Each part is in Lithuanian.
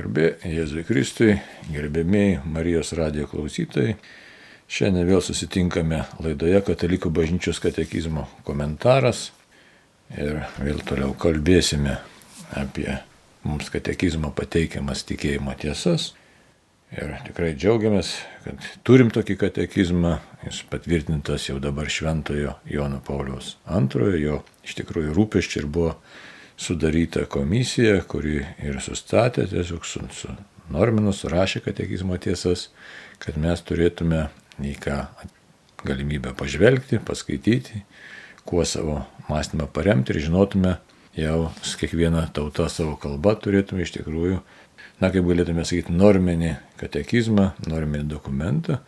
Garbė Jėzui Kristui, gerbėmiai Marijos radijo klausytojai. Šiandien vėl susitinkame laidoje Katalikų bažnyčios katekizmo komentaras ir vėl toliau kalbėsime apie mums katekizmo pateikiamas tikėjimo tiesas. Ir tikrai džiaugiamės, kad turim tokį katekizmą, jis patvirtintas jau dabar šventojo Jono Pauliaus antrojo, jo iš tikrųjų rūpeščiai ir buvo sudaryta komisija, kuri ir sustatė tiesiog su, su norminu, surašė katekizmo tiesas, kad mes turėtume į ką galimybę pažvelgti, paskaityti, kuo savo mąstymą paremti ir žinotume jau kiekviena tauta savo kalba turėtume iš tikrųjų, na kaip galėtume sakyti, norminį katekizmą, norminį dokumentą,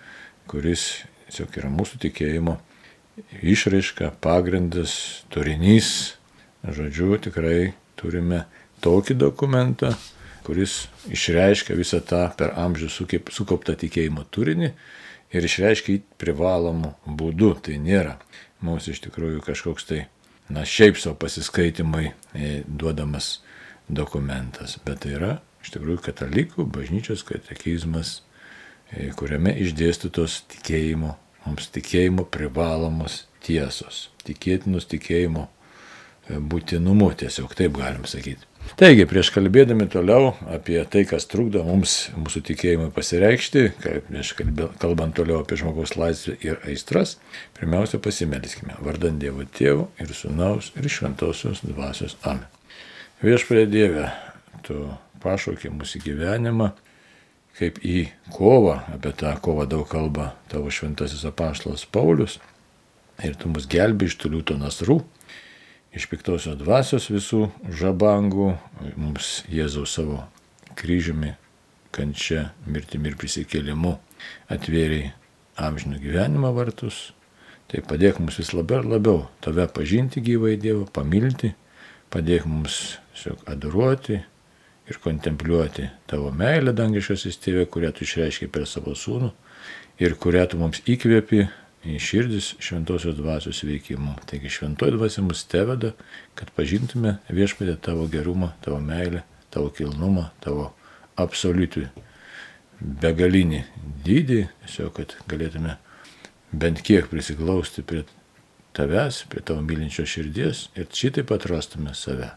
kuris tiesiog yra mūsų tikėjimo išraiška, pagrindas, turinys, Žodžiu, tikrai turime tokį dokumentą, kuris išreiškia visą tą per amžių sukauptą tikėjimo turinį ir išreiškia jį privalomų būdų. Tai nėra mums iš tikrųjų kažkoks tai, na, šiaip savo pasiskaitimai e, duodamas dokumentas, bet tai yra iš tikrųjų katalikų bažnyčios katekizmas, e, kuriame išdėstytos tikėjimo, mums tikėjimo privalomos tiesos, tikėtinus tikėjimo būtinumu, tiesiog taip galim sakyti. Taigi, prieš kalbėdami toliau apie tai, kas trukdo mums mūsų tikėjimui pasireikšti, prieš kalbant toliau apie žmogaus laisvę ir aistras, pirmiausia pasimelskime vardant Dievo Tėvų ir Sūnaus ir Šventosios Dvasios Amen. Viešpėlė Dieve, tu pašaukė mūsų gyvenimą kaip į kovą, apie tą kovą daug kalba tavo šventasis apaštalas Paulius, ir tu mus gelbi iš tų liūto nasrų iš piktosios dvasios visų žabangų, mums Jėzaus savo kryžiumi, kančia, mirtimi ir prisikėlimu atvėrė amžinų gyvenimo vartus. Tai padėk mums vis labiau ir labiau tave pažinti gyvai Dievą, pamilti, padėk mums tiesiog adoruoti ir kontempliuoti tavo meilę dangiškas įstėvė, kurią tu išreiškiai per savo sūnų ir kurią tu mums įkvėpi į širdis šventosios dvasios veikimu. Taigi šventoji dvasia mus teveda, kad pažintume viešpatę tavo gerumą, tavo meilę, tavo kilnumą, tavo absoliutų begalinį dydį, tiesiog, kad galėtume bent kiek prisiglausti prie tavęs, prie tavo mylinčios širdies ir šitaip atrastume save.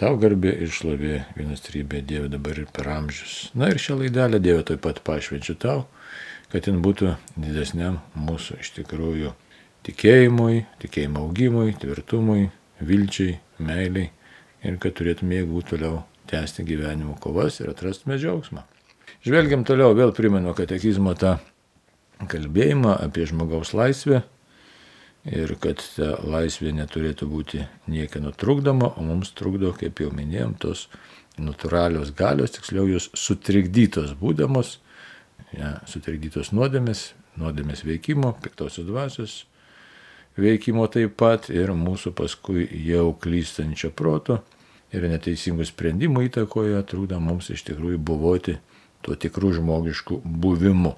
Tau garbė ir šlovė vienas trybė Dieve dabar ir per amžius. Na ir šią laidelę Dieve taip pat pašvenčiu tau kad jin būtų didesniam mūsų iš tikrųjų tikėjimui, tikėjimo augimui, tvirtumui, vilčiai, meiliai ir kad turėtume jėgų toliau tęsti gyvenimo kovas ir atrastume džiaugsmą. Žvelgiam toliau, vėl primenu katekizmo tą kalbėjimą apie žmogaus laisvę ir kad ta laisvė neturėtų būti niekieno trukdoma, o mums trukdo, kaip jau minėjom, tos natūralios galios, tiksliau jos sutrikdytos būdamos ja, sutrikdytos nuodėmės, nuodėmės veikimo, piktosios dvasios veikimo taip pat ir mūsų paskui jau klystančio proto ir neteisingų sprendimų įtakoje trūda mums iš tikrųjų buvoti tuo tikrų žmogiškų buvimu.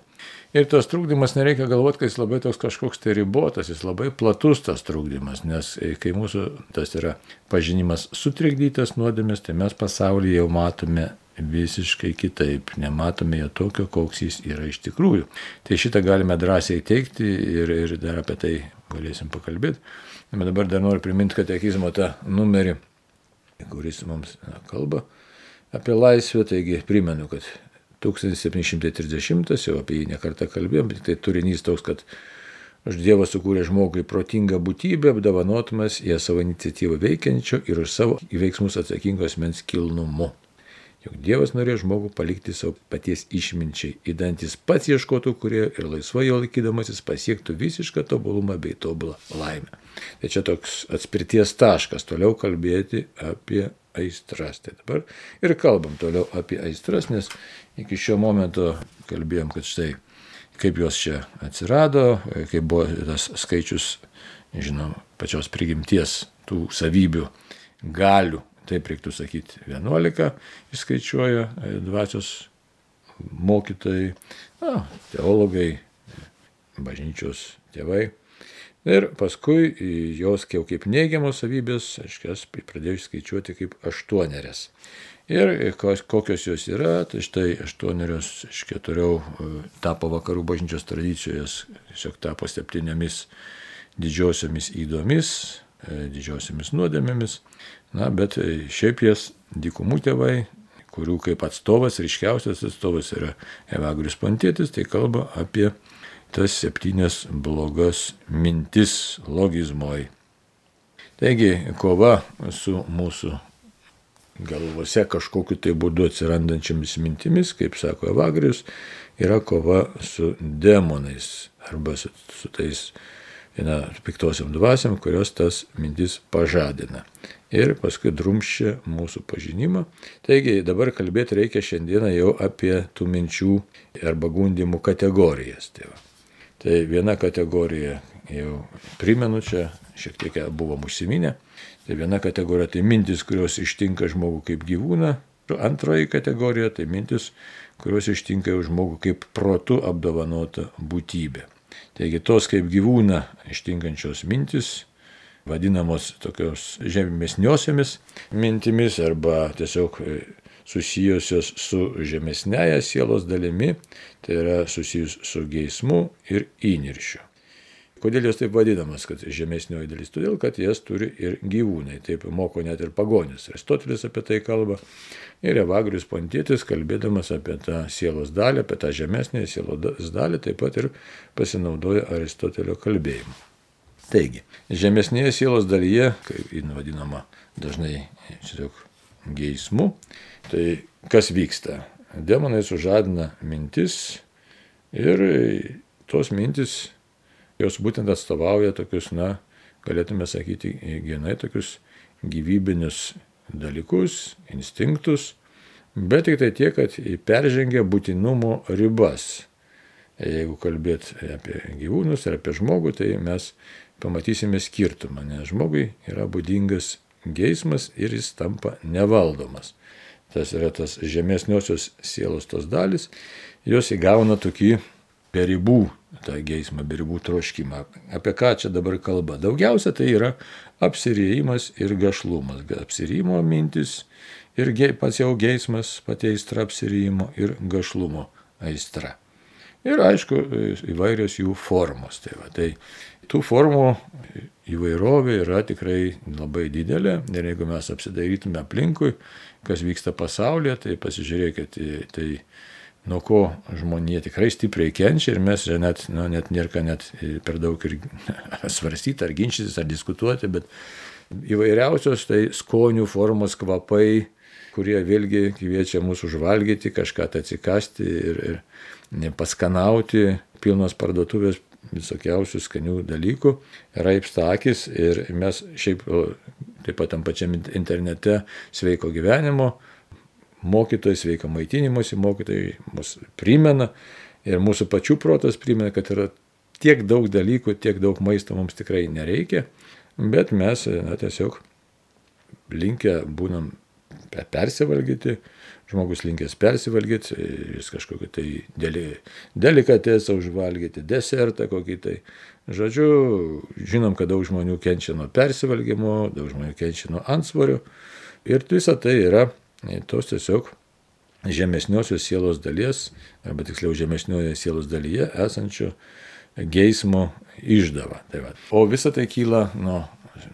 Ir tas trūkdymas nereikia galvoti, kad jis labai toks kažkoks tai ribotas, jis labai platus tas trūkdymas, nes kai mūsų tas yra pažinimas sutrikdytas nuodėmės, tai mes pasaulyje jau matome visiškai kitaip, nematome jo tokio, koks jis yra iš tikrųjų. Tai šitą galime drąsiai teikti ir, ir dar apie tai galėsim pakalbėti. Bet dabar dar noriu priminti katekizmo tą numerį, kuris mums na, kalba apie laisvę, taigi primenu, kad 1730, jau apie jį nekartą kalbėjom, bet tai turinys toks, kad už Dievą sukūrė žmogui protingą būtybę, apdovanotumas ją savo iniciatyvą veikiančio ir už savo veiksmus atsakingos mens kilnumu. Juk Dievas norėjo žmogų palikti savo paties išminčiai, įdantis pats ieškotų kurie ir laisvai jo laikydamasis pasiektų visišką tobulumą bei tobulą laimę. Tai čia toks atspirties taškas toliau kalbėti apie aistras. Tai dabar ir kalbam toliau apie aistras, nes iki šio momento kalbėjom, kad štai kaip jos čia atsirado, kaip buvo tas skaičius, žinom, pačios prigimties tų savybių, galių taip reiktų sakyti, 11 įskaičiuoja e, dvasios mokytojai, na, teologai, bažnyčios tėvai. Ir paskui jos jau kaip neigiamos savybės, aš jas pradėjau skaičiuoti kaip aštuonerias. Ir kokios jos yra, tai štai aštuonerios iš keturių tapo vakarų bažnyčios tradicijos, tiesiog tapo septynėmis didžiosiomis įdomis, e, didžiosiomis nuodėmėmis. Na, bet e, šiaip jas dykumų tėvai, kurių kaip atstovas, ryškiausias atstovas yra Evagrius Pontėtis, tai kalba apie tas septynias blogas mintis logizmoj. Taigi kova su mūsų galvose kažkokiu tai būdu atsirandančiamis mintimis, kaip sako Evagrius, yra kova su demonais arba su, su tais na, piktosiam dvasiam, kurios tas mintis pažadina. Ir paskui drumščia mūsų pažinimą. Taigi dabar kalbėti reikia šiandieną jau apie tų minčių arba gundimų kategorijas. Tai, va. tai viena kategorija jau primenu čia, šiek tiek buvom užsiminę. Tai viena kategorija tai mintis, kurios ištinka žmogų kaip gyvūną. Antroji kategorija tai mintis, kurios ištinka jau žmogų kaip protu apdovanota būtybė. Taigi tos kaip gyvūna ištinkančios mintis, vadinamos tokios žemesniosiomis mintimis arba tiesiog e, susijusios su žemesnėje sielos dalimi, tai yra susijus su geismu ir įniršiu. Kodėl jos taip vadinamas, kad žemesnioji dalis? Todėl, kad jas turi ir gyvūnai. Taip moko net ir pagonis. Aristotelis apie tai kalba. Ir Evagrius Pontėtis, kalbėdamas apie tą sielos dalį, apie tą žemesnę sielos dalį, taip pat ir pasinaudoja Aristotelio kalbėjimu. Taigi, žemesnėje sielos dalyje, kaip jin vadinama dažnai tiesiog geismu, tai kas vyksta? Demonai sužadina mintis ir tos mintis jos būtent atstovauja tokius, na, galėtume sakyti, genai tokius gyvybinius dalykus, instinktus, bet tik tai tiek, kad peržengia būtinumo ribas. Jeigu kalbėt apie gyvūnus ar apie žmogų, tai mes pamatysime skirtumą, nes žmogui yra būdingas geismas ir jis tampa nevaldomas. Tas yra tas žemesniosios sielos tos dalis, jos įgauna tokį beribų tą geismą, beribų troškimą. Apie ką čia dabar kalba? Daugiausia tai yra apsirėjimas ir gašlumas. Apsirėjimo mintis ir pats jau geismas, pati aistra apsirėjimo ir gašlumo aistra. Ir aišku, įvairios jų formos. Tai, va, tai tų formų įvairovė yra tikrai labai didelė ir jeigu mes apsidairytume aplinkui, kas vyksta pasaulyje, tai pasižiūrėkite, tai nuo ko žmonė tikrai stipriai kenčia ir mes net, nu, net nėra net per daug ir svarstyti, ar ginčytis, ar diskutuoti, bet įvairiausios tai skonių formos kvapai, kurie vėlgi kviečia mūsų užvalgyti, kažką tai atsikasti ir, ir paskanauti, pilnos parduotuvės visokiausių skanių dalykų, raipsta akis ir mes šiaip taip pat tam pačiam internete sveiko gyvenimo mokytojai, sveika maitinimuose mokytojai mus primena ir mūsų pačių protas primena, kad yra tiek daug dalykų, tiek daug maisto mums tikrai nereikia, bet mes na, tiesiog linkę būnam persivalgyti, žmogus linkęs persivalgyti, jis kažkokį tai deli, delikatesą užvalgyti, desertą kokį tai. Žodžiu, žinom, kad daug žmonių kenčia nuo persivalgymo, daug žmonių kenčia nuo ansvario ir visa tai yra tos tiesiog žemesniosios sielos dalies, arba tiksliau žemesnioje sielos dalyje esančio geismo išdava. Tai va. o visa tai kyla nuo,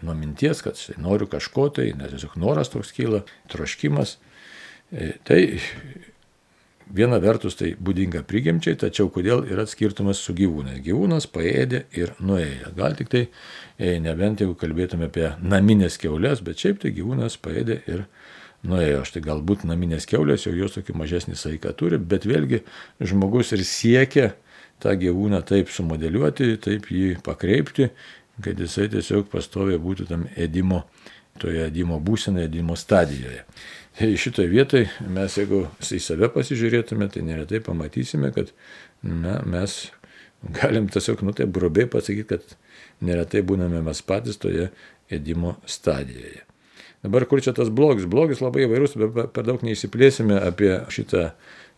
nuo minties, kad štai, noriu kažko tai, nes tiesiog noras toks kyla, troškimas. E, tai viena vertus tai būdinga prigimčiai, tačiau kodėl yra skirtumas su gyvūnais. Gyvūnas paėdė ir nuėjo. Gal tik tai, e, nebent jeigu kalbėtume apie naminės keulės, bet šiaip tai gyvūnas paėdė ir nuėjo. Štai galbūt naminės keulės jau jos tokį mažesnį saiką turi, bet vėlgi žmogus ir siekia tą gyvūną taip sumodeliuoti, taip jį pakreipti, kad jisai tiesiog pastoviai būtų tam edimo, toje edimo būsenoje, edimo stadijoje. Tai šitoje vietoje mes, jeigu į save pasižiūrėtume, tai neretai pamatysime, kad na, mes galim tiesiog, nu tai grubiai pasakyti, kad neretai būname mes patys toje edimo stadijoje. Dabar kur čia tas blogis? Blogis labai įvairus, bet per daug neįsiplėsime apie šitą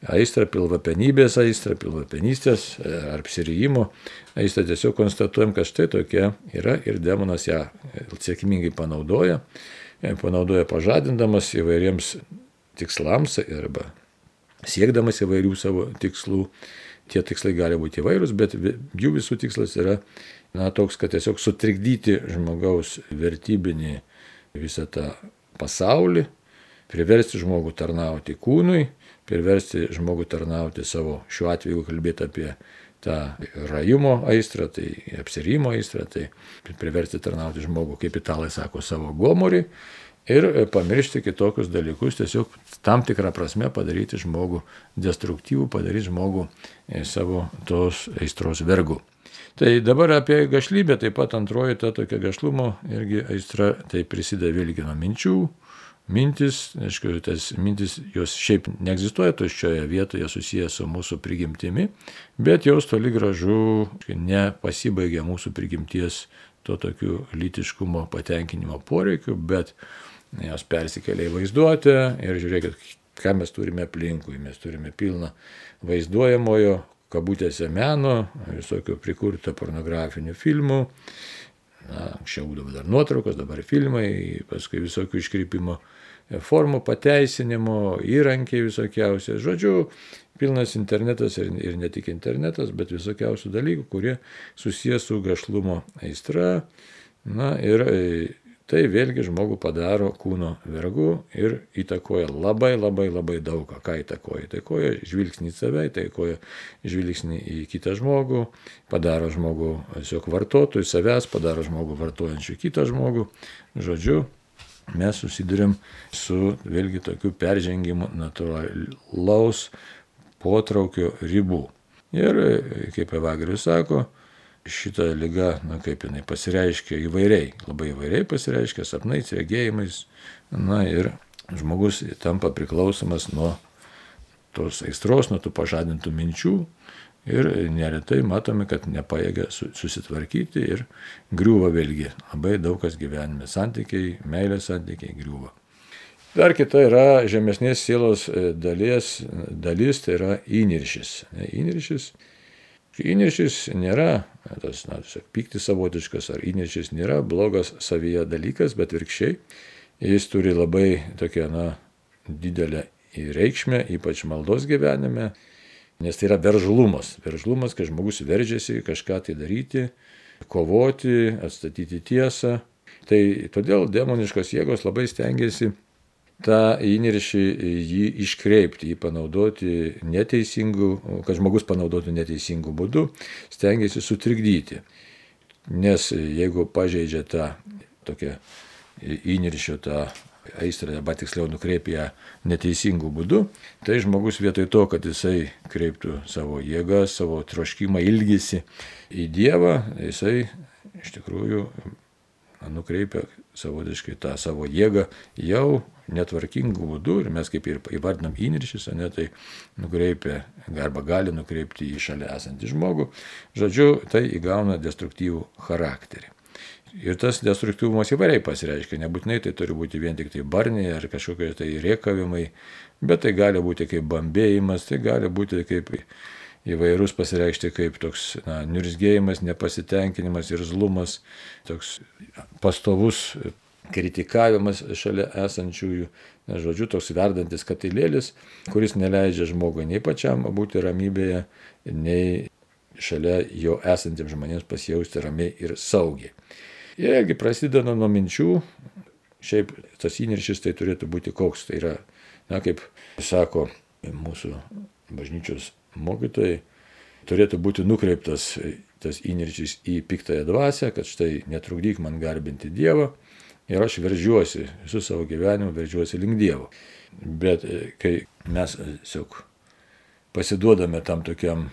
aistrą, pilvapenybės aistrą, pilvapenystės e, ar apsirijimo aistrą, tiesiog konstatuojam, kad štai tokia yra ir demonas ją sėkmingai panaudoja, panaudoja pažadindamas įvairiems tikslams arba siekdamas įvairių savo tikslų. Tie tikslai gali būti įvairūs, bet jų visų tikslas yra na, toks, kad tiesiog sutrikdyti žmogaus vertybinį visą tą pasaulį, priversti žmogų tarnauti kūnui, priversti žmogų tarnauti savo, šiuo atveju kalbėti apie tą rajumo aistrą, tai apsirimo aistrą, tai priversti tarnauti žmogų, kaip italai sako, savo gomorį ir pamiršti kitokius dalykus, tiesiog tam tikrą prasme padaryti žmogų destruktyvų, padaryti žmogų e, savo tos aistros vergu. Tai dabar apie gašlybę, taip pat antroji ta tokia gašlumo irgi aistra, tai prisideda vėlgi nuo minčių, mintis, aišku, tas mintis jos šiaip neegzistuoja tuščioje vietoje susijęs su mūsų prigimtimi, bet jos toli gražu nepasibaigia mūsų prigimties to tokiu lytiškumo patenkinimo poreikiu, bet jos persikelia į vaizduotę ir žiūrėkit, ką mes turime aplinkui. Mes turime pilną vaizduojamojo, kabutėse meno, visokio prikurto pornografinių filmų, na, anksčiau būdavo dar nuotraukos, dabar filmai, paskui visokių iškrypimo formų pateisinimo, įrankiai visokiausi. Žodžiu, pilnas internetas ir, ir ne tik internetas, bet visokiausių dalykų, kurie susijęs su gašlumo aistra. Na ir tai vėlgi žmogų padaro kūno vergu ir įtakoja labai labai labai daug ką. Ką įtakoja? Įtakoja žvilgsnį į save, įtakoja žvilgsnį į kitą žmogų, padaro žmogų tiesiog vartotojų savęs, padaro žmogų vartojančių kitą žmogų. Žodžiu, mes susidurėm su vėlgi tokiu peržengimu natūralaus potraukio ribų. Ir, kaip Evagrius sako, šita lyga, na kaip jinai pasireiškia įvairiai, labai įvairiai pasireiškia sapnais, regėjimais, na ir žmogus tampa priklausomas nuo tos aistros, nuo tų pažadintų minčių ir neretai matome, kad nepaėgia susitvarkyti ir griūva vėlgi. Labai daug kas gyvenime santykiai, meilės santykiai griūva. Dar kita yra žemesnės sielos e, dalies, dalis, tai yra įniršis. Įniršis Įniršis nėra, tas, na, pyktis savotiškas ar įniršis nėra blogas savyje dalykas, bet virkščiai jis turi labai tokią, na, didelę reikšmę, ypač maldos gyvenime, nes tai yra veržlumas. Veržlumas, kai žmogus veržiasi kažką tai daryti, kovoti, atstatyti tiesą. Tai todėl demoniškos jėgos labai stengiasi tą įniršį jį iškreipti, jį panaudoti neteisingų, kad žmogus panaudotų neteisingų būdų, stengiasi sutrikdyti. Nes jeigu pažeidžia tą tokią įniršio tą aistrą, arba tiksliau nukreipia neteisingų būdų, tai žmogus vietoj to, kad jisai kreiptų savo jėgą, savo troškimą, ilgisi į Dievą, jisai iš tikrųjų nukreipia savotiškai tą savo jėgą jau netvarkingų būdų ir mes kaip ir įvardinam įniršys, ne, tai nukreipia arba gali nukreipti į šalia esantį žmogų. Žodžiu, tai įgauna destruktyvų charakterį. Ir tas destruktyvumas įvairiai pasireiškia, nebūtinai tai turi būti vien tik tai barniai ar kažkokie tai riekavimai, bet tai gali būti kaip bambėjimas, tai gali būti kaip įvairūs pasireikšti kaip toks na, niurzgėjimas, nepasitenkinimas ir zlumas, toks pastovus kritikavimas šalia esančiųjų, na, žodžiu, toks verdantis katilėlis, kuris neleidžia žmogui nei pačiam būti ramybėje, nei šalia jo esantiems žmonėms pasijausti ramiai ir saugiai. Irgi prasideda nuo minčių, šiaip tas įniršis tai turėtų būti koks, tai yra, na, kaip sako mūsų bažnyčios mokytojai, turėtų būti nukreiptas tas įniršys į piktąją dvasę, kad štai netrukdyk man garbinti Dievą, ir aš veržiuosi, visų savo gyvenimą veržiuosi link Dievo. Bet e, kai mes e, tiesiog pasiduodame tam tokiam,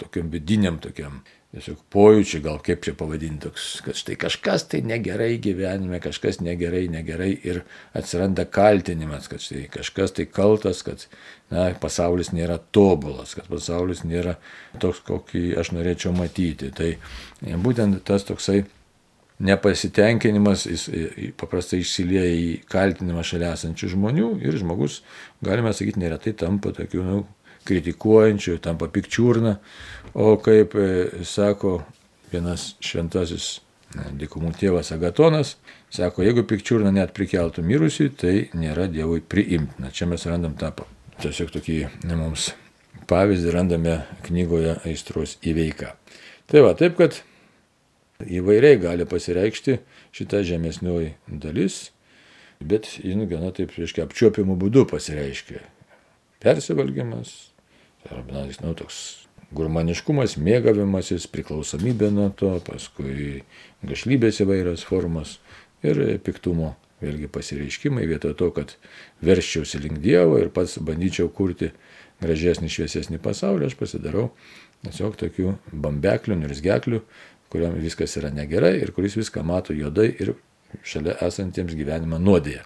tokiam vidiniam, tokiam tiesiog pojūčiai, gal kaip čia pavadinti, toks, kad štai kažkas tai negerai gyvenime, kažkas negerai, negerai ir atsiranda kaltinimas, kad štai kažkas tai kaltas, kad na, pasaulis nėra tobulas, kad pasaulis nėra toks, kokį aš norėčiau matyti. Tai būtent tas toksai nepasitenkinimas jis paprastai išsilieja į kaltinimą šalia esančių žmonių ir žmogus, galime sakyti, neretai tampa tokiu, nu, kritikuojančiu, tampa pikčiurna, o kaip e, sako vienas šventasis dykumų tėvas Agatonas, sako, jeigu pikčiurna net prikeltų mirusiui, tai nėra Dievui priimtina. Čia mes randam tą tiesiog tokį ne, mums pavyzdį, randame knygoje aistros įveika. Tai va, taip kad įvairiai gali pasireikšti šita žemesnioji dalis, bet jin gana taip, reiškia, apčiuopimų būdu pasireiškia. Persivalgymas, arba, nu, toks gurmaniškumas, mėgavimasis, priklausomybė nuo to, paskui gašlybės įvairios formos ir piktumo vėlgi pasireiškimai vietoj to, kad verščiausi link Dievo ir pats bandyčiau kurti gražesnį, šviesesnį pasaulį, aš pasidarau tiesiog tokių bambeklių, nirzgeklių, kuriam viskas yra negerai ir kuris viską mato juodai ir šalia esantiems gyvenimą nuodėje.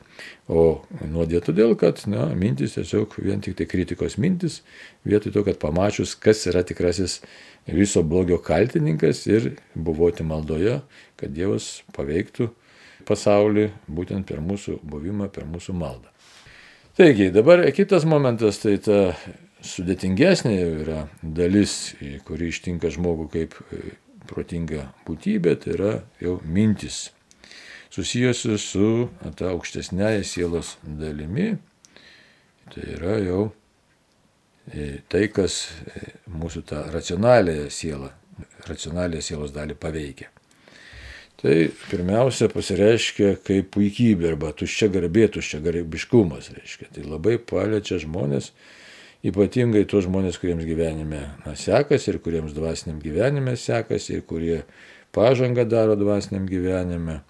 O nuodėje todėl, kad na, mintis tiesiog vien tik tai kritikos mintis, vietoj to, kad pamačius, kas yra tikrasis viso blogio kaltininkas ir buvoti maldoje, kad Dievas paveiktų pasaulį būtent per mūsų buvimą, per mūsų maldą. Taigi, dabar kitas momentas, tai ta sudėtingesnė yra dalis, kuri ištinka žmogų kaip protinga būtybė, tai yra jau mintis susijusi su ta aukštesnėje sielos dalimi. Tai yra jau e, tai, kas e, mūsų tą racionaliąją sielą, racionaliąją sielos dalį paveikia. Tai pirmiausia pasireiškia kaip puikybė arba tuščia garbė, tuščia garbiškumas. Reiškia. Tai labai paliečia žmonės, ypatingai tuos žmonės, kuriems gyvenime na, sekasi ir kuriems dvasiniam gyvenime sekasi ir kurie pažangą daro dvasiniam gyvenime.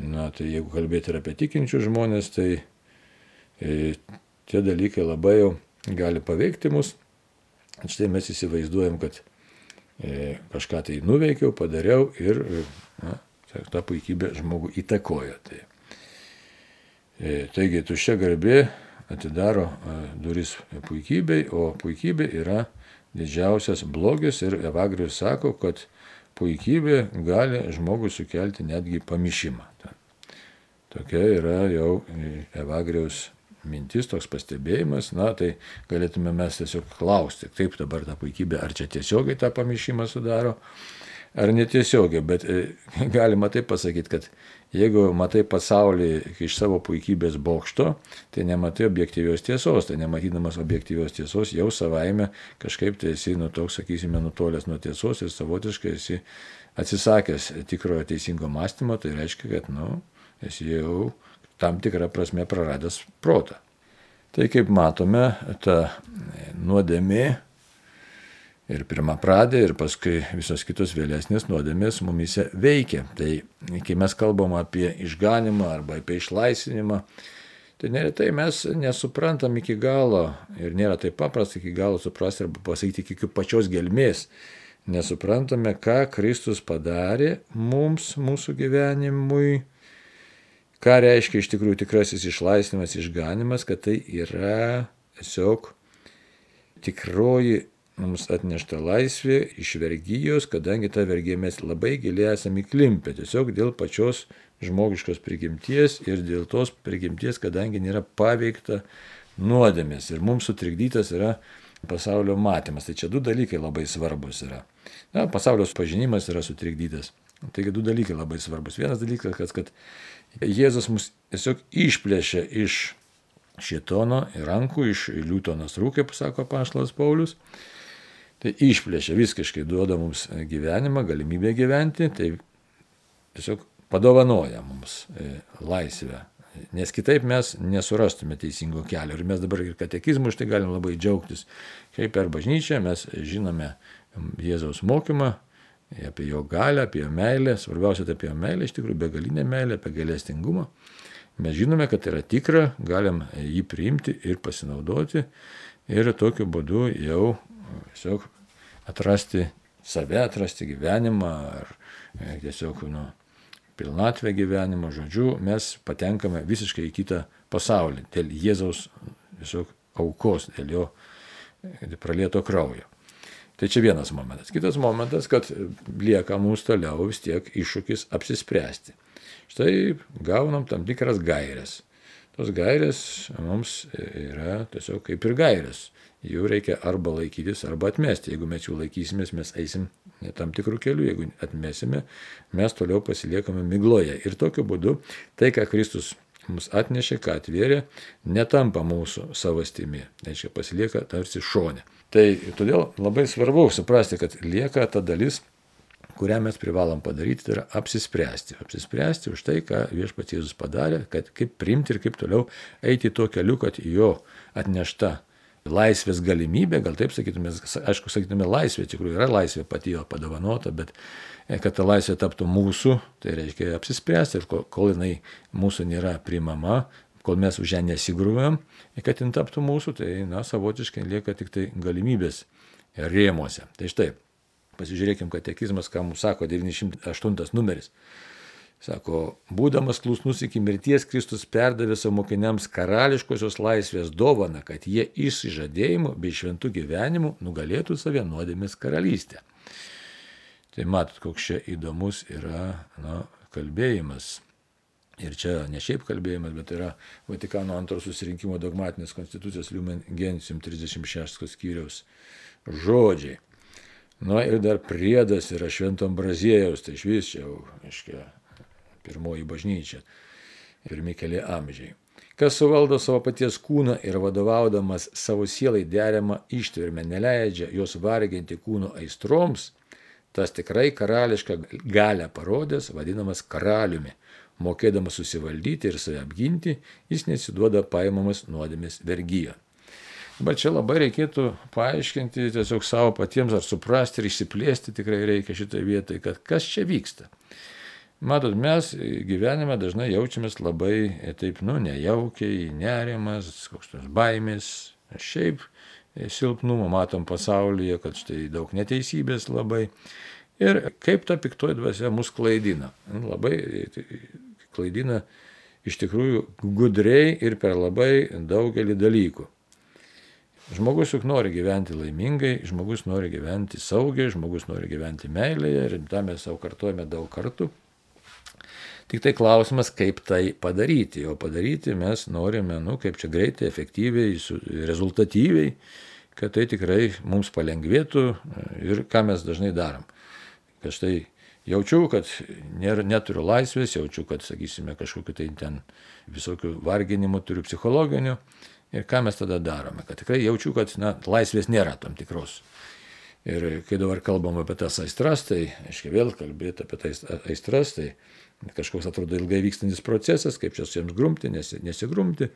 Na, tai jeigu kalbėti ir apie tikinčius žmonės, tai e, tie dalykai labai jau gali paveikti mus. Štai mes įsivaizduojam, kad e, kažką tai nuveikiau, padariau ir na, ta puikybė žmogų įtakojo. Tai. E, taigi tuščia garbė atidaro e, duris puikybei, o puikybė yra didžiausias blogis ir Evagrius sako, kad puikybė gali žmogui sukelti netgi pamišimą. Tokia yra jau Evagriaus mintis, toks pastebėjimas, na tai galėtume mes tiesiog klausti, kaip dabar ta puikybė, ar čia tiesiogiai tą pamišimą sudaro, ar netiesiogiai, bet e, galima taip pasakyti, kad Jeigu matai pasaulį iš savo puikybės bokšto, tai nematai objektyvios tiesos, tai nematydamas objektyvios tiesos jau savaime kažkaip tai esi, nu toks, sakysime, nutolęs nuo tiesos ir savotiškai esi atsisakęs tikrojo teisingo mąstymo, tai reiškia, kad, nu, esi jau tam tikrą prasme praradęs protą. Tai kaip matome, ta nuodėmė ir pirmą pradę, ir paskui visos kitos vėlesnės nuodėmės mumise veikia. Tai kai mes kalbam apie išganimą arba apie išlaisvinimą, tai neretai mes nesuprantam iki galo ir nėra taip paprasta iki galo suprasti arba pasakyti iki pačios gelmės. Nesuprantame, ką Kristus padarė mums, mūsų gyvenimui, ką reiškia iš tikrųjų tikrasis išlaisvinimas, išganimas, kad tai yra tiesiog tikroji mums atnešta laisvė iš vergyjos, kadangi tą vergiją mes labai giliai esame įklimpę, tiesiog dėl pačios žmogiškos prigimties ir dėl tos prigimties, kadangi nėra paveikta nuodėmės ir mums sutrikdytas yra pasaulio matymas. Tai čia du dalykai labai svarbus yra. Na, pasaulio pažinimas yra sutrikdytas. Taigi du dalykai labai svarbus. Vienas dalykas, kad, kad Jėzus mus tiesiog išplėšė iš šitono rankų, iš liūto nasrų, kaip sako Paštas Paulius. Tai išplėšia visiškai duoda mums gyvenimą, galimybę gyventi, tai tiesiog padovanoja mums e, laisvę. Nes kitaip mes nesurastume teisingo kelio. Ir mes dabar ir katekizmų už tai galim labai džiaugtis. Kaip per bažnyčią mes žinome Jėzaus mokymą, apie jo galę, apie jo meilę, svarbiausia tai apie jo meilę, iš tikrųjų begalinę meilę, apie galestingumą. Mes žinome, kad tai yra tikra, galim jį priimti ir pasinaudoti ir tokiu būdu jau tiesiog atrasti save, atrasti gyvenimą ar e, tiesiog nu, pilnatvę gyvenimo, žodžiu, mes patenkame visiškai į kitą pasaulį dėl Jėzaus tiesiog aukos, dėl jo e, pralieto kraujo. Tai čia vienas momentas. Kitas momentas, kad lieka mums toliau vis tiek iššūkis apsispręsti. Štai gaunam tam tikras gairias. Tos gairės mums yra tiesiog kaip ir gairės. Jų reikia arba laikytis, arba atmesti. Jeigu mes jų laikysimės, mes eisim tam tikrų kelių. Jeigu atmesime, mes toliau pasiliekame migloje. Ir tokiu būdu tai, ką Kristus mums atnešė, ką atvėrė, netampa mūsų savastimi. Reiškia, pasilieka tarsi šonė. Tai todėl labai svarbu suprasti, kad lieka ta dalis, kurią mes privalom padaryti, tai yra apsispręsti. Apsispręsti už tai, ką viešpats Jėzus padarė, kad kaip priimti ir kaip toliau eiti tuo keliu, kad jo atnešta laisvės galimybė, gal taip sakytume, aišku, sakytume laisvė, tikrųjų yra laisvė pati jo padovanota, bet e, kad ta laisvė taptų mūsų, tai reiškia apsispręsti ir kol, kol jinai mūsų nėra primama, kol mes už ją nesigrūvėm, kad jin taptų mūsų, tai, na, savotiškai lieka tik tai galimybės rėmuose. Tai štai, pasižiūrėkim, katekizmas, ką mums sako 98 numeris. Sako, būdamas klusnus iki mirties, Kristus perdavė savo mokiniams karališkosios laisvės dovaną, kad jie išsižadėjimu bei šventų gyvenimu nugalėtų save nuodėmės karalystę. Tai matot, koks čia įdomus yra na, kalbėjimas. Ir čia ne šiaip kalbėjimas, bet yra Vatikano antrojo susirinkimo dogmatinės konstitucijos Lumen Gentium 36 skyriaus žodžiai. Na ir dar priedas yra šventom brazėjaus, tai iš vis čia jau, aiškiai, pirmoji bažnyčia, pirmi keli amžiai. Kas suvaldo savo paties kūną ir vadovaudamas savo sielai deramą ištvermę neleidžia jos varginti kūno aistroms, tas tikrai karališką galę parodęs, vadinamas karaliumi. Mokėdamas susivaldyti ir save apginti, jis nesiduoda paimamas nuodėmės vergyjo. Bet čia labai reikėtų paaiškinti tiesiog savo patiems ar suprasti ir išsiplėsti tikrai reikia šitoje vietoje, kad kas čia vyksta. Matot, mes gyvenime dažnai jaučiamės labai e, taip, nu, nejaukiai, nerimas, koks nors baimės, šiaip e, silpnumo matom pasaulyje, kad štai daug neteisybės labai. Ir kaip ta piktoji dvasia mus klaidina. Nu, labai e, klaidina iš tikrųjų gudriai ir per labai daugelį dalykų. Žmogus juk nori gyventi laimingai, žmogus nori gyventi saugiai, žmogus nori gyventi meilėje ir tą mes savo kartuojame daug kartų. Tik tai klausimas, kaip tai padaryti. O padaryti mes norime, nu, kaip čia greitai, efektyviai, rezultatyviai, kad tai tikrai mums palengvėtų ir ką mes dažnai darom. Kad štai jaučiu, kad nėra, neturiu laisvės, jaučiu, kad, sakysime, kažkokiu tai ten visokių varginimų turiu psichologinių. Ir ką mes tada darome? Kad tikrai jaučiu, kad na, laisvės nėra tam tikros. Ir kai dabar kalbam apie tas aistras, tai, aiškiai, vėl kalbėti apie tas aistras, tai kažkoks atrodo ilgai vykstantis procesas, kaip čia su jiems grumti, nesigrumti.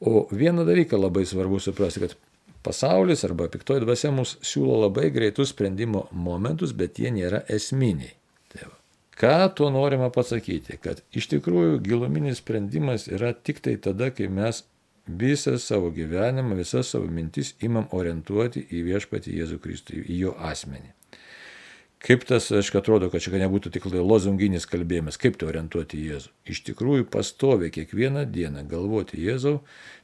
O vieną dalyką labai svarbu suprasti, kad pasaulis arba piktoji dvasia mums siūlo labai greitus sprendimo momentus, bet jie nėra esminiai. Tai va. Ką tuo norima pasakyti? Kad iš tikrųjų giluminis sprendimas yra tik tai tada, kai mes visą savo gyvenimą, visas savo mintis imam orientuoti į viešpatį Jėzų Kristų, į jo asmenį. Kaip tas, aišku, atrodo, kad čia nebūtų tik lozunginis kalbėjimas, kaip tai orientuoti Jėzų. Iš tikrųjų, pastovi kiekvieną dieną galvoti Jėzau,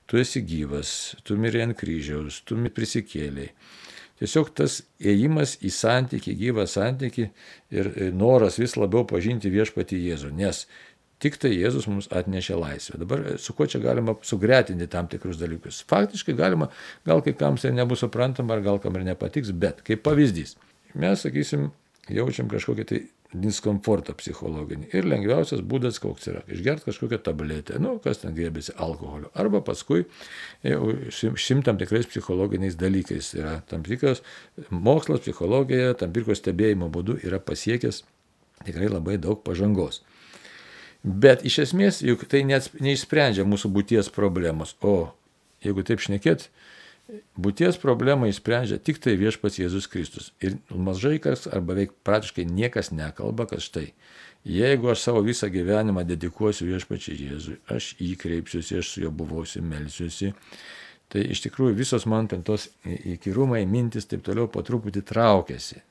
tu esi gyvas, tu mirė ant kryžiaus, tu prisikėliai. Tiesiog tas ėjimas į santykį, gyvą santykį ir noras vis labiau pažinti viešpatį Jėzų, nes tik tai Jėzus mums atnešė laisvę. Dabar su kuo čia galima sugretinti tam tikrus dalykus? Faktiškai galima, gal kai kam tai nebus suprantama, ar gal kam ir nepatiks, bet kaip pavyzdys. Mes, sakysim, jaučiam kažkokį tai diskomfortą psichologinį. Ir lengviausias būdas koks yra - išgerti kažkokią tabletę, nu, kas ten grėbėsi alkoholio. Arba paskui šimtam tikrais psichologiniais dalykais. Yra tam tikras mokslas, psichologija, tam tikros stebėjimo būdu yra pasiekęs tikrai labai daug pažangos. Bet iš esmės juk tai neišsprendžia mūsų būties problemos. O jeigu taip šnekėt, Būties problemą įsprendžia tik tai viešpats Jėzus Kristus. Ir mažai kas, arba beveik praktiškai niekas nekalba, kad štai, jeigu aš savo visą gyvenimą dedikuosiu viešpačiai Jėzui, aš jį kreipsiuosi, aš su juo buvausi, melsiuosi, tai iš tikrųjų visos man ten tos įkyrumai, mintis taip toliau po truputį traukiasi.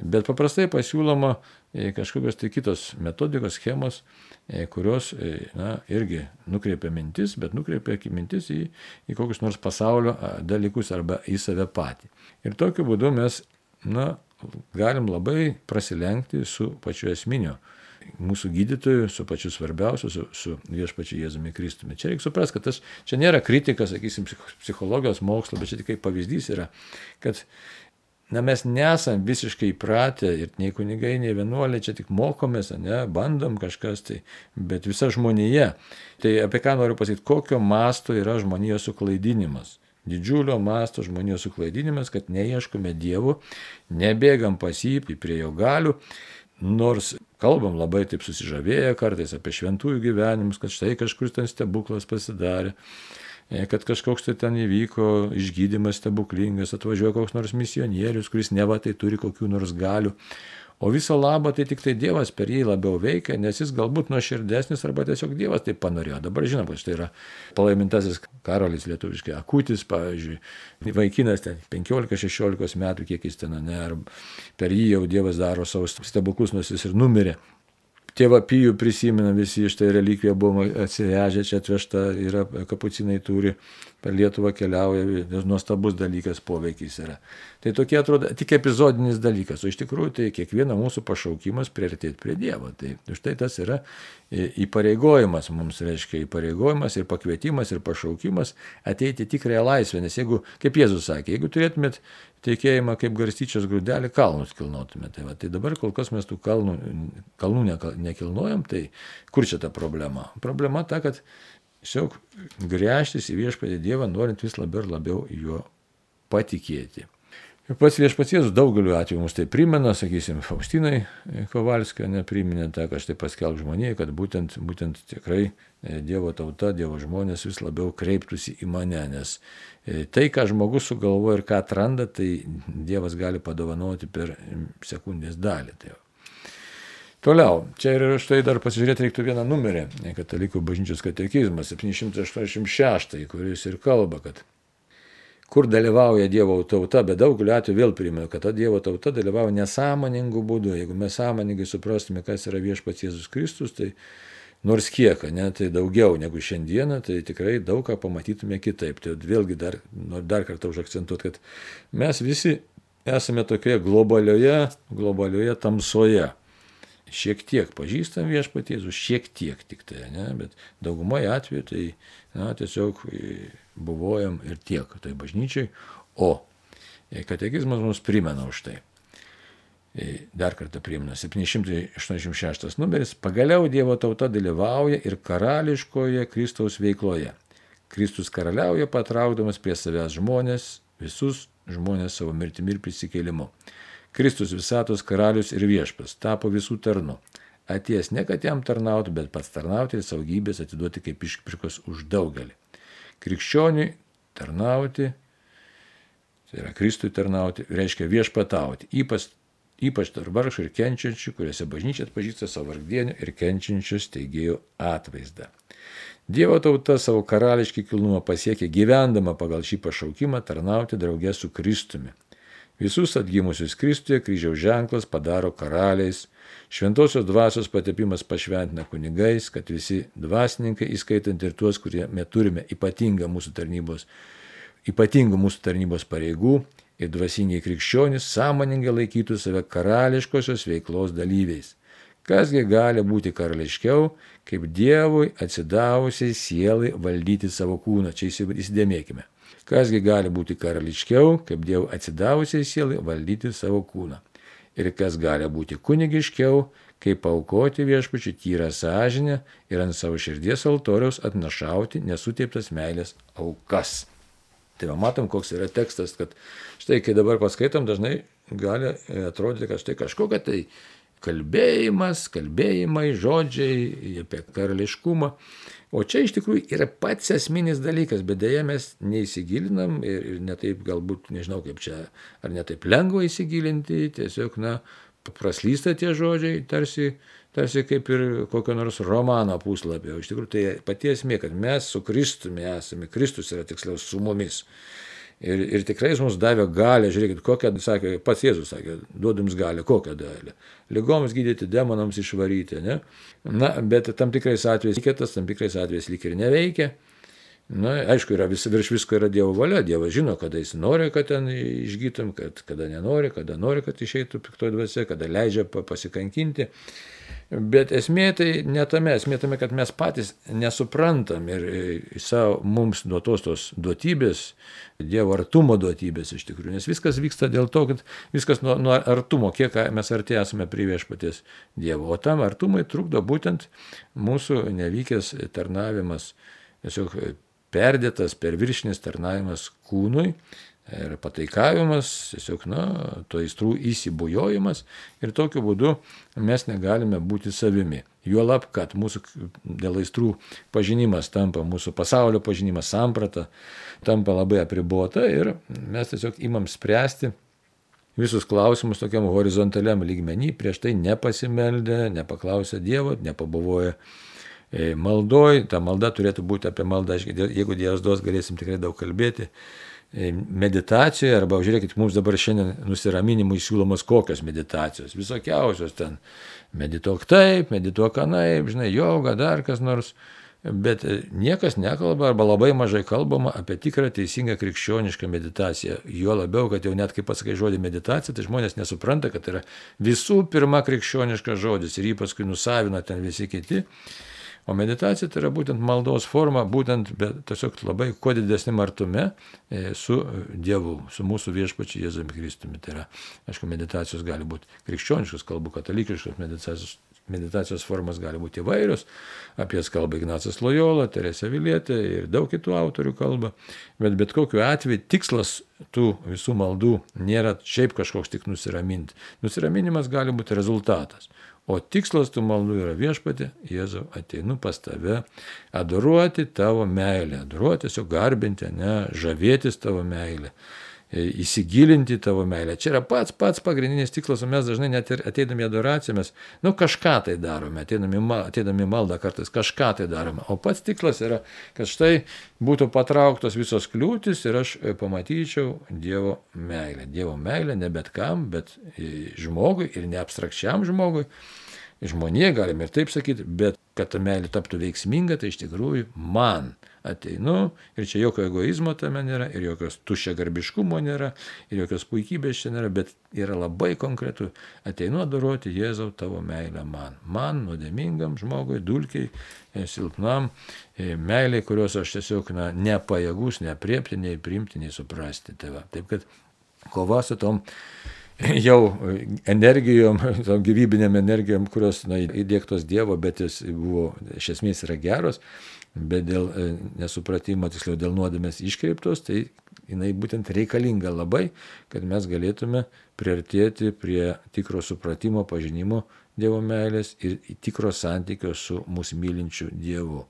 Bet paprastai pasiūloma kažkokios tai kitos metodikos, schemos, e, kurios e, na, irgi nukreipia mintis, bet nukreipia mintis į, į kokius nors pasaulio dalykus arba į save patį. Ir tokiu būdu mes na, galim labai prasilenkti su pačiu esminiu mūsų gydytoju, su pačiu svarbiausiu, su, su viešpačiu Jėzumi Kristumi. Čia reikia suprasti, kad tas, čia nėra kritika, sakysim, psichologijos mokslo, bet čia tik kaip pavyzdys yra, kad na, mes nesam visiškai įpratę ir nei kunigai, nei vienuoliai čia tik mokomės, ne, bandom kažkas tai, bet visa žmonėje. Tai apie ką noriu pasakyti, kokio masto yra žmonijos suklaidinimas. Didžiulio masto žmonijos suklaidinimas, kad neieškome dievų, nebėgam pasipį prie jo galių, nors kalbam labai taip susižavėję kartais apie šventųjų gyvenimus, kad štai kažkur ten stebuklas pasidarė kad kažkoks tai ten įvyko išgydymas stebuklingas, atvažiuoja koks nors misionierius, kuris neva tai turi kokių nors galių. O viso labo tai tik tai Dievas per jį labiau veikia, nes jis galbūt nuoširdesnis arba tiesiog Dievas taip panorėjo. Dabar žinom, kad štai yra palaimintasis karolis lietuviškai, akutis, pavyzdžiui, vaikinas ten 15-16 metų, kiek jis ten, ne, ar per jį jau Dievas daro savo stebuklus, nors jis ir numirė. Tėvą Pijų prisimena visi iš tai relikvija buvo atsivežę, čia atvežta, yra kapucinai turi, per Lietuvą keliauja, nuostabus dalykas poveikis yra. Tai tokie atrodo tik epizodinis dalykas, o iš tikrųjų tai kiekvieno mūsų pašaukimas priartėti prie Dievo. Tai štai tas yra įpareigojimas, mums reiškia įpareigojimas ir pakvietimas ir pašaukimas ateiti tikrąją laisvę, nes jeigu, kaip Jėzus sakė, jeigu turėtumėt tikėjimą kaip garstyčios grūdelį, kalnus kilnotumėte. Tai, va, tai dabar kol kas mes tų kalnų, kalnų nekilnojam, tai kur čia ta problema? Problema ta, kad tiesiog grėžtis į viešpatį Dievą, norint vis labiau ir labiau juo patikėti. Ir pats viešpats Jėzus daugeliu atveju mums tai primena, sakysim, Faustinai Kovalskio nepriminė tą, kad aš tai paskelb žmonėje, kad būtent, būtent tikrai e, Dievo tauta, Dievo žmonės vis labiau kreiptųsi į mane, nes e, tai, ką žmogus sugalvoja ir ką atranda, tai Dievas gali padovanoti per sekundės dalį. Tai Toliau, čia ir štai dar pasižiūrėti reiktų vieną numerį, Katalikų bažnyčios katekizmas 786, kuris ir kalba, kad kur dalyvauja Dievo tauta, bet daugeliu atveju vėl primenu, kad ta Dievo tauta dalyvauja nesąmoningų būdų. Jeigu mes sąmoningai suprastume, kas yra viešpats Jėzus Kristus, tai nors kiek, ne, tai daugiau negu šiandieną, tai tikrai daug ką pamatytume kitaip. Tai vėlgi dar, noriu dar kartą užakcentuoti, kad mes visi esame tokioje globalioje, globalioje tamsoje šiek tiek pažįstam viešpatėzus, šiek tiek tik tai, ne, bet daugumoje atveju tai na, tiesiog e, buvojam ir tiek tai bažnyčiai, o e, katekizmas mums primena už tai. E, dar kartą primena 786 numeris. Pagaliau Dievo tauta dalyvauja ir karališkoje Kristaus veikloje. Kristus karaliauja patraukdamas prie savęs žmonės, visus žmonės savo mirtimi ir prisikėlimu. Kristus visatos karalius ir viešpas tapo visų tarnu. Atėjęs ne kad jam tarnauti, bet pats tarnauti ir saugybės atiduoti kaip išpirkos už daugelį. Krikščioniui tarnauti, tai yra Kristui tarnauti, reiškia viešpatauti, ypač, ypač tarp vargšų ir kenčiančių, kuriuose bažnyčia atpažįsta savo vargdienių ir kenčiančių steigėjų atvaizdą. Dievo tauta savo karališkį kilnumą pasiekė gyvendama pagal šį pašaukimą tarnauti draugė su Kristumi. Visus atgimusius Kristuje kryžiaus ženklas padaro karaliais, šventosios dvasios patepimas pašventina kunigais, kad visi dvasininkai, įskaitant ir tuos, kurie turime ypatingą mūsų tarnybos, ypatingų mūsų tarnybos pareigų, ir dvasiniai krikščionys sąmoningai laikytų save karališkosios veiklos dalyviais. Kasgi gali būti karališkiau, kaip Dievui atsidavusiai sielai valdyti savo kūną. Čia įsidėmėkime. Kasgi gali būti karališkiau, kaip Dievo atsidavusiai sielai valdyti savo kūną. Ir kas gali būti kunigiškiau, kaip paukoti viešpačių tyrą sąžinę ir ant savo širdies altoriaus atnašauti nesuteiptas meilės aukas. Tai va, matom, koks yra tekstas, kad štai, kai dabar paskaitom, dažnai gali atrodyti, kad štai kažkokia tai kalbėjimas, kalbėjimai, žodžiai apie karališkumą. O čia iš tikrųjų yra pats esminis dalykas, bet dėja mes neįsigilinam ir, ir netaip galbūt, nežinau kaip čia, ar netaip lengva įsigilinti, tiesiog, na, praslysta tie žodžiai, tarsi, tarsi kaip ir kokio nors romano puslapio. Iš tikrųjų tai pati esmė, kad mes su Kristumi esame, Kristus yra tiksliau su mumis. Ir, ir tikrai jis mums davė galę, žiūrėkit, kokią, sakė, pats Jėzus sakė, duodu jums galę, kokią dalį. Ligoms gydyti, demonams išvaryti, ne? Na, bet tam tikrais atvejais kitas, tam tikrais atvejais lyg ir neveikia. Na, aišku, yra vis, virš visko yra Dievo valia. Dievas žino, kada jis nori, kad ten išgytum, kad, kada nenori, kada nori, kad išeitų piktoji dvasia, kada leidžia pasikankinti. Bet esmė tai ne tame, esmė tame, kad mes patys nesuprantam ir savo mums duotos tos duotybės, Dievo artumo duotybės iš tikrųjų, nes viskas vyksta dėl to, kad viskas nuo, nuo artumo, kiek mes artėje esame prie viešpaties Dievo. O tam artumui trukdo būtent mūsų nevykęs tarnavimas, tiesiog perdėtas, perviršinis tarnavimas kūnui ir pataikavimas, tiesiog, na, to įstrų įsibujojimas ir tokiu būdu mes negalime būti savimi. Juolab, kad mūsų dėl aistrų pažinimas tampa, mūsų pasaulio pažinimas, samprata tampa labai apribota ir mes tiesiog imam spręsti visus klausimus tokiam horizontaliam lygmenį, prieš tai nepasimeldę, nepaklausę Dievo, nepabavoję maldoj, ta malda turėtų būti apie maldą, jeigu Dievas duos, galėsim tikrai daug kalbėti. Meditacijoje, arba žiūrėkit, mums dabar šiandien nusiraminimui siūlomos kokios meditacijos, visokiausios ten. Medituok taip, medituok anaip, žinai, joga, dar kas nors. Bet niekas nekalba arba labai mažai kalbama apie tikrą teisingą krikščionišką meditaciją. Jo labiau, kad jau net kai pasakai žodį meditacija, tai žmonės nesupranta, kad tai yra visų pirma krikščioniškas žodis ir jį paskui nusavina ten visi kiti. O meditacija tai yra būtent maldos forma, būtent tiesiog labai kuo didesnėm artume e, su Dievu, su mūsų viešpačiu Jėzumi Kristumi. Tai yra, aišku, meditacijos gali būti krikščioniškos, kalbu katalikiškos meditacijos. Meditacijos formas gali būti įvairios, apie jas kalba Ignacas Lojola, Teresė Vilietė ir daug kitų autorių kalba, bet bet kokiu atveju tikslas tų visų maldų nėra šiaip kažkoks tik nusiraminti. Nusiraminimas gali būti rezultatas. O tikslas tų maldų yra viešpatė, Jėzau, ateinu pas tave, adoruoti tavo meilę, adoruoti, tiesiog garbinti, ne, žavėtis tavo meilę, įsigilinti tavo meilę. Čia yra pats pats pagrindinis tikslas, o mes dažnai net ir ateidami adoraciją mes, nu, kažką tai darome, ateidami, ateidami maldą kartais kažką tai darome. O pats tikslas yra, kad štai būtų patrauktos visos kliūtis ir aš e, pamatyčiau Dievo meilę. Dievo meilę ne bet kam, bet e, žmogui ir ne abstrakčiam žmogui žmonė, galime ir taip sakyti, bet kad ta meilė taptų veiksminga, tai iš tikrųjų man ateinu ir čia jokio egoizmo tame nėra, ir jokios tušia garbiškumo nėra, ir jokios puikybės čia nėra, bet yra labai konkretu, ateinu adoroti Jėzau tavo meilę man. Man, nuodėmingam žmogui, dulkiai, e, silpnam, e, meiliai, kurios aš tiesiog na, nepajėgus, nepriepti, nei priimti, nei suprasti. Va. Taip kad kova su tom jau energijom, gyvybinėm energijom, kurios na, įdėktos Dievo, bet jis buvo, iš esmės yra geros, bet dėl e, nesupratimo, tiksliau dėl nuodėmės iškreiptos, tai jinai būtent reikalinga labai, kad mes galėtume priartėti prie tikro supratimo, pažinimo Dievo meilės ir tikro santykio su mūsų mylinčiu Dievu.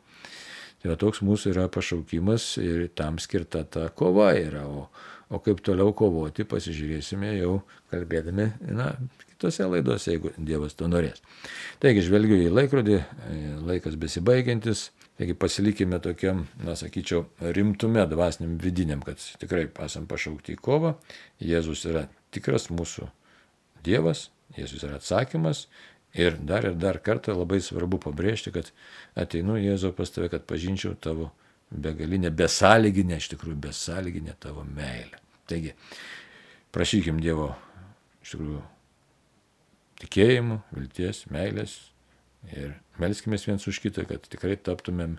Tai va, toks mūsų yra pašaukimas ir tam skirta ta kova yra. O, O kaip toliau kovoti, pasižiūrėsime jau kalbėdami, na, kitose laidose, jeigu Dievas to norės. Taigi, žvelgiu į laikrodį, e, laikas besibaigiantis, taigi pasilikime tokiam, na, sakyčiau, rimtume dvasiniam vidiniam, kad tikrai esam pašaukti į kovą. Jėzus yra tikras mūsų Dievas, Jėzus yra atsakymas. Ir dar ir dar kartą labai svarbu pabrėžti, kad ateinu Jėzau pas tave, kad pažinčiau tavo begalinę, besąlyginę, iš tikrųjų besąlyginę tavo meilę. Taigi, prašykim Dievo iš tikrųjų tikėjimų, vilties, meilės ir melskime viens už kitą, kad tikrai taptumėm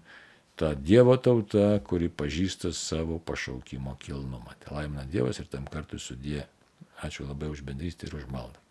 tą Dievo tautą, kuri pažįsta savo pašaukimo kilnumą. Tai laimina Dievas ir tam kartu sudė. Ačiū labai už bendrystę ir už maldą.